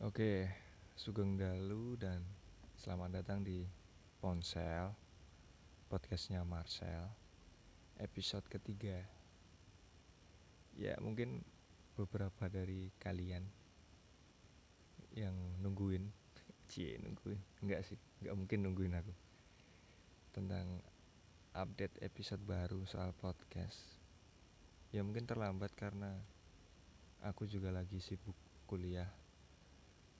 Oke, Sugeng Dalu dan selamat datang di Ponsel Podcastnya Marcel Episode ketiga. Ya mungkin beberapa dari kalian Yang nungguin Cie nungguin Enggak sih, enggak mungkin nungguin aku Tentang update episode baru soal podcast. Ya mungkin terlambat karena Aku juga lagi sibuk kuliah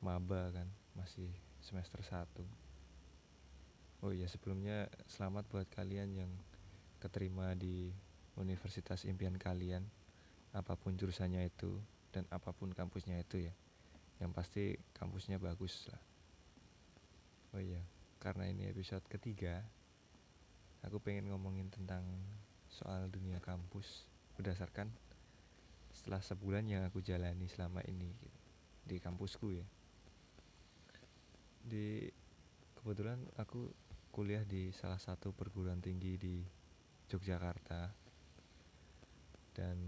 maba kan masih semester 1 oh iya sebelumnya selamat buat kalian yang keterima di universitas impian kalian apa pun jurusannya itu dan apa pun kampusnya itu ya. Yang pasti kampusnya bagus lah. Oh iya karena ini episode ketiga aku pengen ngomongin tentang soal dunia kampus berdasarkan setelah sebulan yang aku jalani selama ini di kampusku ya di kebetulan aku kuliah di salah satu perguruan tinggi di Yogyakarta. Dan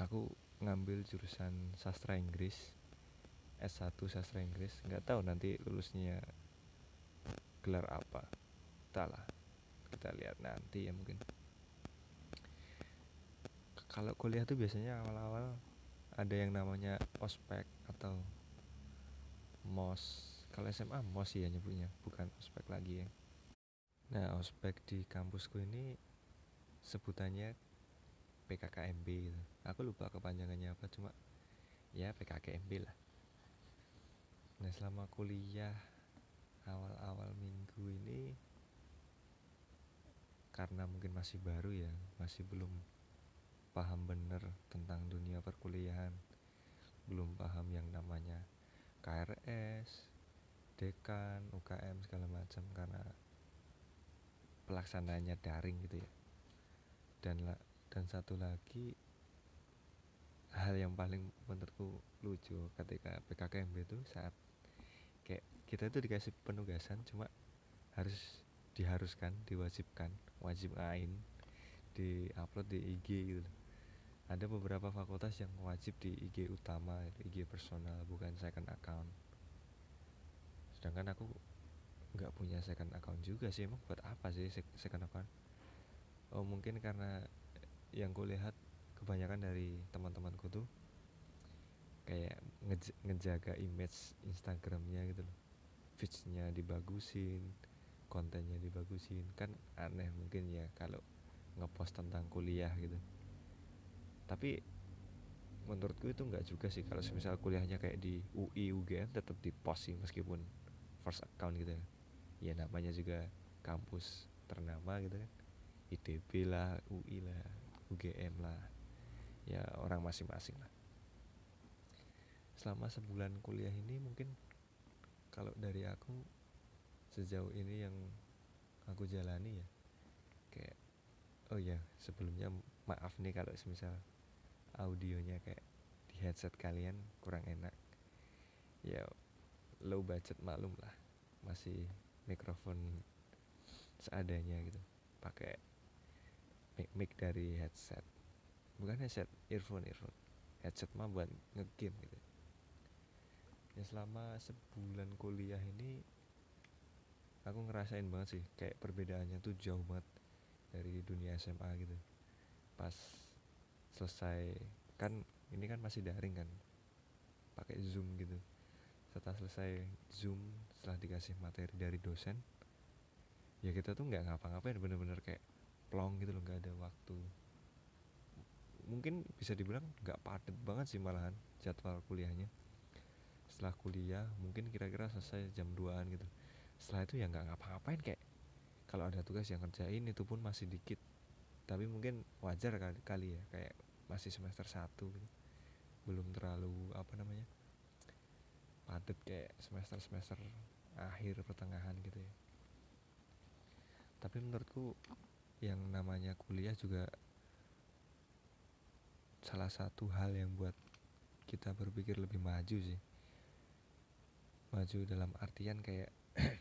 aku ngambil jurusan sastra Inggris S1 sastra Inggris. Nggak tahu nanti lulusnya gelar apa. Entahlah kita lihat nanti ya mungkin. Kalau kuliah tuh biasanya awal-awal ada yang namanya ospek atau mos kalau SMA mos ya nyebutnya bukan ospek lagi ya nah ospek di kampusku ini sebutannya PKKMB gitu. aku lupa kepanjangannya apa cuma ya PKKMB lah nah selama kuliah awal-awal minggu ini karena mungkin masih baru ya masih belum paham bener tentang dunia perkuliahan belum paham yang namanya KRS dekan UKM segala macam karena pelaksananya daring gitu ya. Dan dan satu lagi hal yang paling menurutku lucu ketika PKKMB itu saat kayak kita itu dikasih penugasan cuma harus diharuskan diwajibkan wajib ngain di upload di IG gitu ada beberapa fakultas yang wajib di IG utama IG personal bukan second account sedangkan aku nggak punya second account juga sih emang buat apa sih second account? Oh mungkin karena yang ku lihat kebanyakan dari teman-temanku tuh kayak nge ngejaga image Instagramnya gitu loh. Feedsnya dibagusin kontennya dibagusin. Kan aneh mungkin ya kalau ngepost tentang kuliah gitu. Tapi menurutku itu nggak juga sih kalau misal kuliahnya kayak di UI UGM tetap di post sih meskipun first account gitu ya. Ya namanya juga kampus ternama gitu kan. ITB lah UI lah UGM lah. Ya orang masing-masing lah. Selama sebulan kuliah ini mungkin kalau dari aku sejauh ini yang aku jalani ya kayak oh ya sebelumnya maaf nih kalau semisal audionya kayak di headset kalian kurang enak. Ya low budget maklum lah. Masih mikrofon seadanya gitu. Pakai mic mic dari headset. Bukan headset earphone earphone. Headset mah buat ngegame gitu. Ya selama sebulan kuliah ini aku ngerasain banget sih kayak perbedaannya tuh jauh banget dari dunia SMA gitu. Pas selesai kan ini kan masih daring kan pakai zoom gitu setelah selesai zoom setelah dikasih materi dari dosen ya kita tuh nggak ngapa-ngapain bener-bener kayak plong gitu loh nggak ada waktu. Mungkin bisa dibilang nggak padat banget sih malahan jadwal kuliahnya. Setelah kuliah mungkin kira-kira selesai jam 2an gitu. Setelah itu ya nggak ngapa-ngapain kayak kalau ada tugas yang kerjain itu pun masih dikit. Tapi mungkin wajar kali, kali ya kayak masih semester 1 gitu. Belum terlalu apa namanya padat kayak semester-semester akhir pertengahan gitu ya. Tapi menurutku yang namanya kuliah juga salah satu hal yang buat kita berpikir lebih maju sih. Maju dalam artian kayak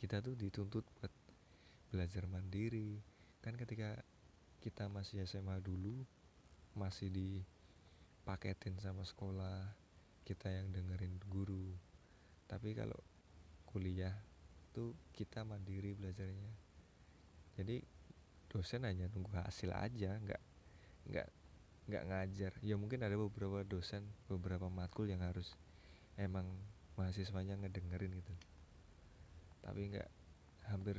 kita tuh dituntut buat belajar mandiri. Kan ketika kita masih SMA dulu masih dipaketin sama sekolah kita yang dengerin guru. Tapi kalau kuliah tuh kita mandiri belajarnya. Jadi dosen hanya nunggu hasil aja nggak nggak nggak ngajar. Ya mungkin ada beberapa dosen beberapa matkul yang harus emang mahasiswanya ngedengerin gitu. Tapi nggak hampir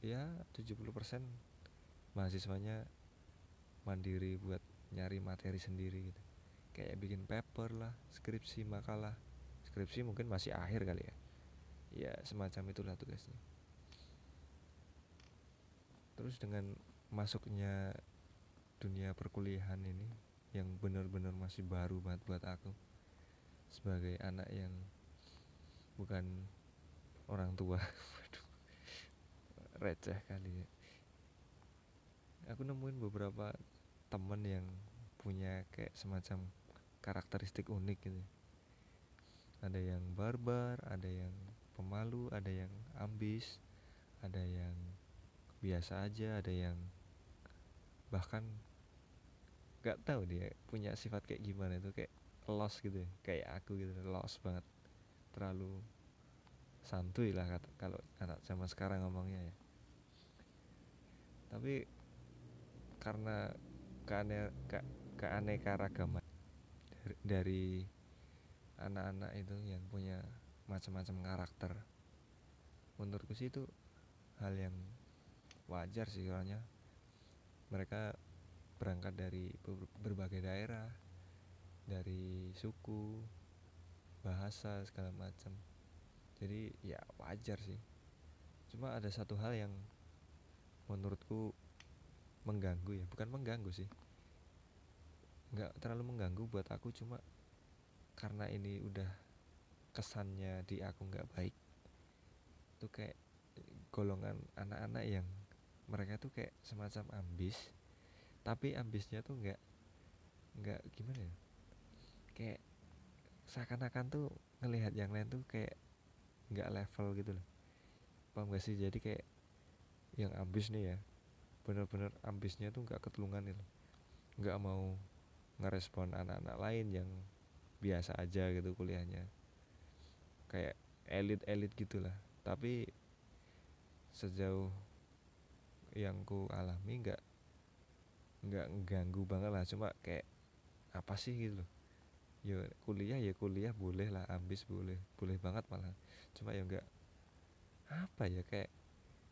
ya 70% mahasiswanya mandiri buat nyari materi sendiri gitu kayak bikin paper lah skripsi makalah. Skripsi mungkin masih akhir kali ya. Ya semacam itulah tugasnya. Terus dengan masuknya dunia perkuliahan ini yang benar-benar masih baru banget buat aku sebagai anak yang bukan orang tua. Waduh receh kali ya. Aku nemuin beberapa temen yang punya kayak semacam karakteristik unik gitu. Ada yang barbar ada yang pemalu ada yang ambis ada yang biasa aja ada yang bahkan gak tahu dia punya sifat kayak gimana itu kayak lost gitu ya kayak aku gitu lost banget. Terlalu santuy lah kata kalau anak zaman sekarang ngomongnya ya. Tapi karena keane ke, keanekaragaman dari, anak-anak itu yang punya macam-macam karakter. Menurutku sih itu hal yang wajar sih soalnya. Mereka berangkat dari berbagai daerah dari suku bahasa segala macam. Jadi ya wajar sih. Cuma ada satu hal yang menurutku mengganggu ya bukan mengganggu sih nggak terlalu mengganggu buat aku cuma karena ini udah kesannya di aku nggak baik tuh kayak golongan anak-anak yang mereka tuh kayak semacam ambis tapi ambisnya tuh nggak nggak gimana ya kayak seakan-akan tuh ngelihat yang lain tuh kayak nggak level gitu loh. Paham gak sih? Jadi kayak yang ambis nih ya bener-bener ambisnya tuh nggak ketulungan itu nggak mau ngerespon anak-anak lain yang biasa aja gitu kuliahnya. Kayak elit-elit gitulah. Tapi sejauh yang ku alami nggak nggak ganggu banget lah. Cuma kayak apa sih gitu loh. Ya kuliah ya kuliah boleh lah ambis boleh boleh banget malah. Cuma ya enggak apa ya kayak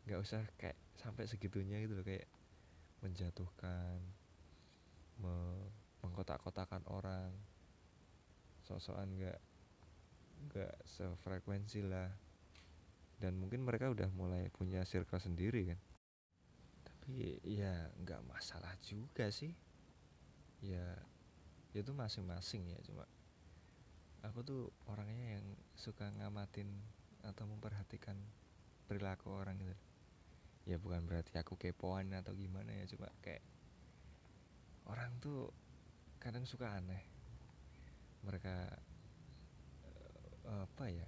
nggak usah kayak sampai segitunya gitu loh. Kayak menjatuhkan me mengkotak-kotakan orang. Sosokan nggak nggak sefrekuensi lah. Dan mungkin mereka udah mulai punya circle sendiri kan? Tapi ya nggak masalah juga sih. Ya itu masing-masing ya cuma aku tuh orangnya yang suka ngamatin atau memperhatikan perilaku orang gitu. Ya bukan berarti aku kepoan atau gimana ya cuma kayak orang tuh kadang suka aneh. Mereka uh, apa ya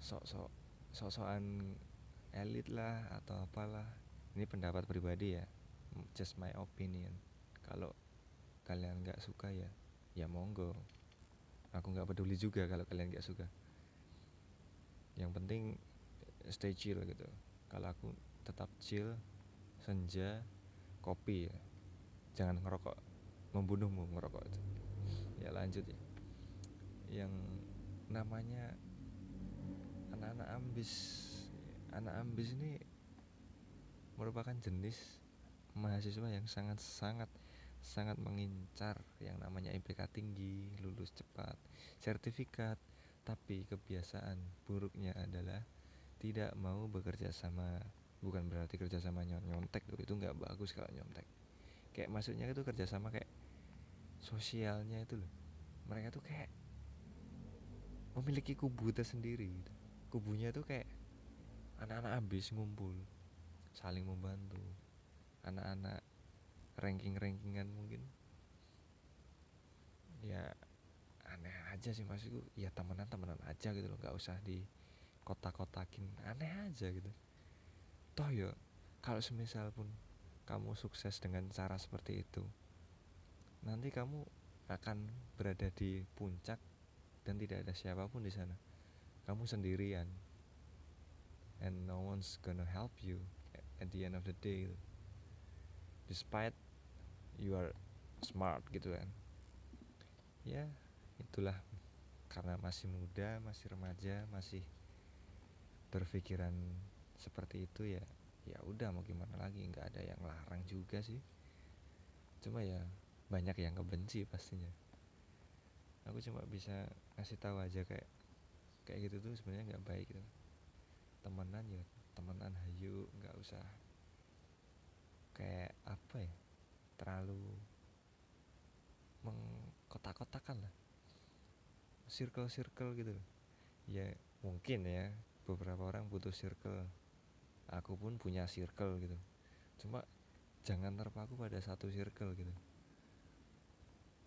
sok-sok sok-sokan elit lah atau apalah. Ini pendapat pribadi ya just my opinion. Kalau kalian nggak suka ya ya monggo. Aku nggak peduli juga kalau kalian nggak suka. Yang penting stay chill gitu. Kalau aku tetap chill senja kopi ya. Jangan ngerokok membunuhmu ngerokok itu ya lanjut ya yang namanya anak-anak ambis anak ambis ini merupakan jenis mahasiswa yang sangat-sangat sangat mengincar yang namanya IPK tinggi, lulus cepat, sertifikat, tapi kebiasaan buruknya adalah tidak mau bekerja sama. Bukan berarti kerja sama nyontek itu nggak bagus kalau nyontek. Kayak maksudnya itu kerja sama kayak sosialnya itu loh. Mereka tuh kayak memiliki kubu tersendiri. Gitu. Kubunya tuh kayak anak-anak habis ngumpul, saling membantu. Anak-anak ranking-rankingan mungkin ya aneh aja sih maksudku ya temenan temenan aja gitu loh nggak usah di kotak-kotakin aneh aja gitu toh ya kalau semisal pun kamu sukses dengan cara seperti itu nanti kamu akan berada di puncak dan tidak ada siapa pun di sana. Kamu sendirian. And no one's gonna help you at the end of the day despite you are smart gitu kan. Ya itulah. Karena masih muda masih remaja masih berpikiran seperti itu ya ya udah mau gimana lagi? Nggak ada yang larang juga sih. Cuma ya banyak yang kebenci pastinya. Aku cuma bisa ngasih tahu aja kayak kayak gitu tuh sebenarnya nggak baik gitu. Temenan ya temenan hayu nggak usah kayak apa ya terlalu mengkotak-kotakan lah. Circle-circle gitu. Ya mungkin ya beberapa orang butuh circle aku pun punya circle gitu. Cuma jangan terpaku pada satu circle gitu.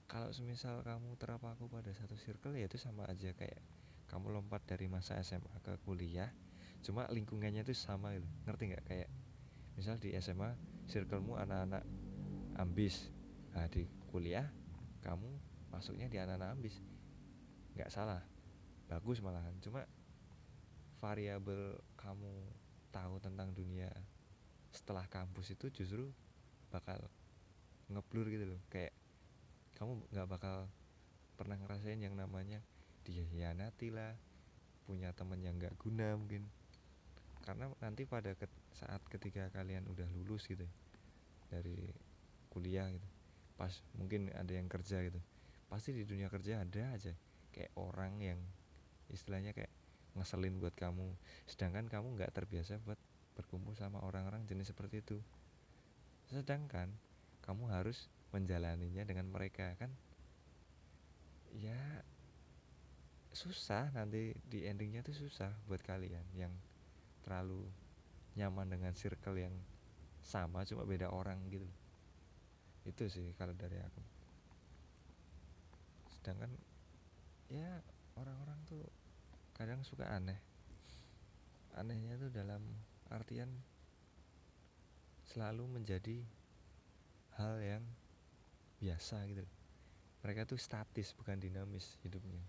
Kalau semisal kamu terpaku pada satu circle ya itu sama aja kayak kamu lompat dari masa SMA ke kuliah cuma lingkungannya itu sama gitu. Ngerti nggak? Kayak misal di SMA circlemu anak-anak ambis. Nah di kuliah kamu masuknya di anak-anak ambis. Nggak salah. Bagus malahan. Cuma variabel kamu tahu tentang dunia setelah kampus itu justru bakal ngeblur gitu loh. Kayak kamu nggak bakal pernah ngerasain yang namanya dia hianati lah punya temen yang nggak guna mungkin. Karena nanti pada ke saat ketika kalian udah lulus gitu dari kuliah gitu pas mungkin ada yang kerja gitu pasti di dunia kerja ada aja kayak orang yang istilahnya kayak ngeselin buat kamu. Sedangkan kamu nggak terbiasa buat berkumpul sama orang-orang jenis seperti itu. Sedangkan kamu harus menjalaninya dengan mereka kan? Ya susah nanti di endingnya tuh susah buat kalian yang terlalu nyaman dengan circle yang sama cuma beda orang gitu. Itu sih kalau dari aku. Sedangkan ya orang-orang tuh kadang suka aneh. Anehnya tuh dalam artian selalu menjadi hal yang biasa gitu. Mereka tuh statis bukan dinamis hidupnya.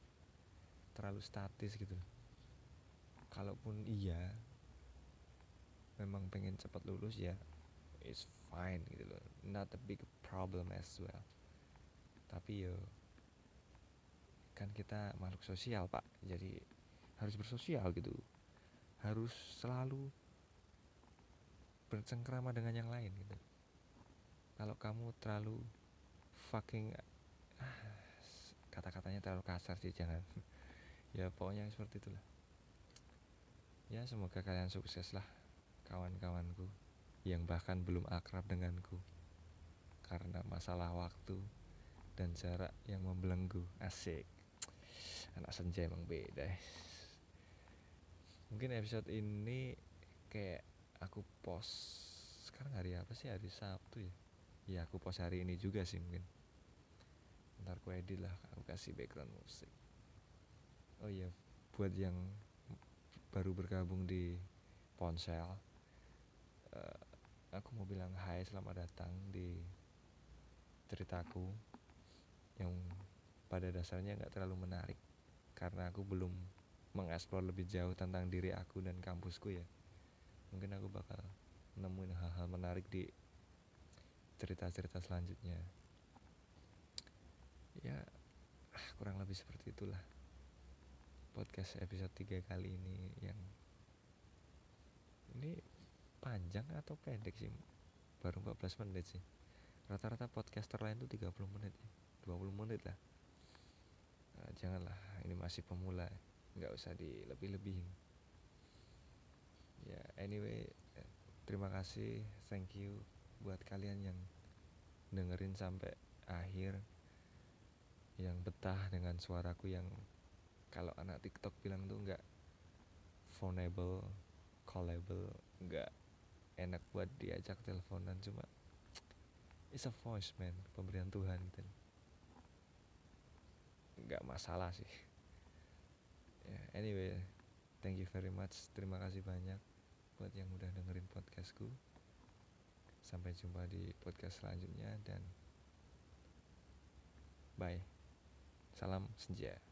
Terlalu statis gitu. Kalaupun iya memang pengen cepat lulus ya it's fine gitu loh. Not a big problem as well. Tapi yo kan kita makhluk sosial pak. Jadi harus bersosial gitu. Harus selalu bercengkrama dengan yang lain gitu. Kalau kamu terlalu fucking ah, kata-katanya terlalu kasar sih jangan. Ya pokoknya seperti itulah. Ya semoga kalian sukses lah kawan-kawanku yang bahkan belum akrab denganku. Karena masalah waktu dan jarak yang membelenggu asik. Anak senja emang beda mungkin episode ini kayak aku post sekarang hari apa sih? Hari Sabtu ya? Ya aku post hari ini juga sih mungkin. Ntar aku edit lah aku kasih background musik. Oh iya buat yang baru bergabung di ponsel uh, aku mau bilang hai selamat datang di ceritaku yang pada dasarnya nggak terlalu menarik karena aku belum mengeksplor lebih jauh tentang diri aku dan kampusku ya. Mungkin aku bakal nemuin hal-hal menarik di cerita-cerita selanjutnya. Ya kurang lebih seperti itulah podcast episode 3 kali ini yang ini panjang atau pendek sih? Baru 14 menit sih. Rata-rata podcaster lain tuh 30 menit 20 menit lah. Nah, janganlah ini masih pemula. ya nggak usah dilebih-lebihin. Ya anyway terima kasih thank you buat kalian yang dengerin sampai akhir yang betah dengan suaraku yang kalau anak TikTok bilang tuh nggak phonable, callable, nggak enak buat diajak teleponan cuma it's a voice man pemberian Tuhan gitu. Nggak masalah sih yeah, anyway thank you very much. Terima kasih banyak buat yang udah dengerin podcastku. Sampai jumpa di podcast selanjutnya dan bye. Salam senja